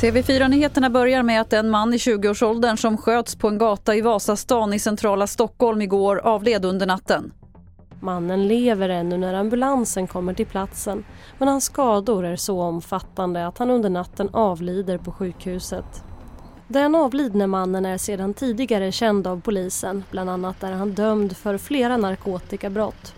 TV4-nyheterna börjar med att en man i 20-årsåldern som sköts på en gata i Vasastan i centrala Stockholm igår avled under natten. Mannen lever ännu när ambulansen kommer till platsen men hans skador är så omfattande att han under natten avlider på sjukhuset. Den avlidne mannen är sedan tidigare känd av polisen. Bland annat är han dömd för flera narkotikabrott.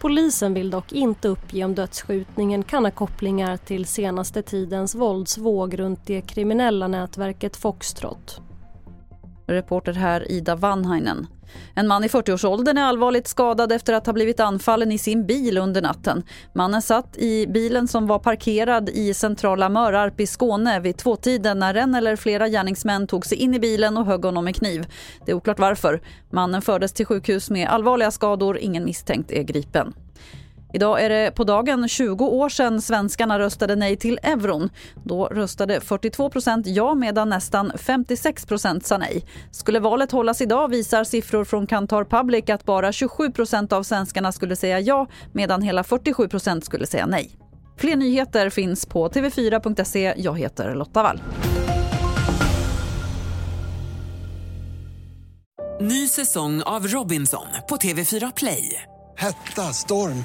Polisen vill dock inte uppge om dödsskjutningen kan ha kopplingar till senaste tidens våldsvåg runt det kriminella nätverket Foxtrot. Reporter här Ida Vanhainen. En man i 40-årsåldern är allvarligt skadad efter att ha blivit anfallen i sin bil under natten. Mannen satt i bilen som var parkerad i centrala Mörarp i Skåne vid tvåtiden när en eller flera gärningsmän tog sig in i bilen och högg honom med kniv. Det är oklart varför. Mannen fördes till sjukhus med allvarliga skador. Ingen misstänkt är gripen. Idag är det på dagen 20 år sedan svenskarna röstade nej till euron. Då röstade 42% ja medan nästan 56 sa nej. Skulle valet hållas idag visar siffror från Kantar Public att bara 27% av svenskarna skulle säga ja medan hela 47% skulle säga nej. Fler nyheter finns på tv4.se. Jag heter Lotta Wall. Ny säsong av Robinson på TV4 Play. Hetta, storm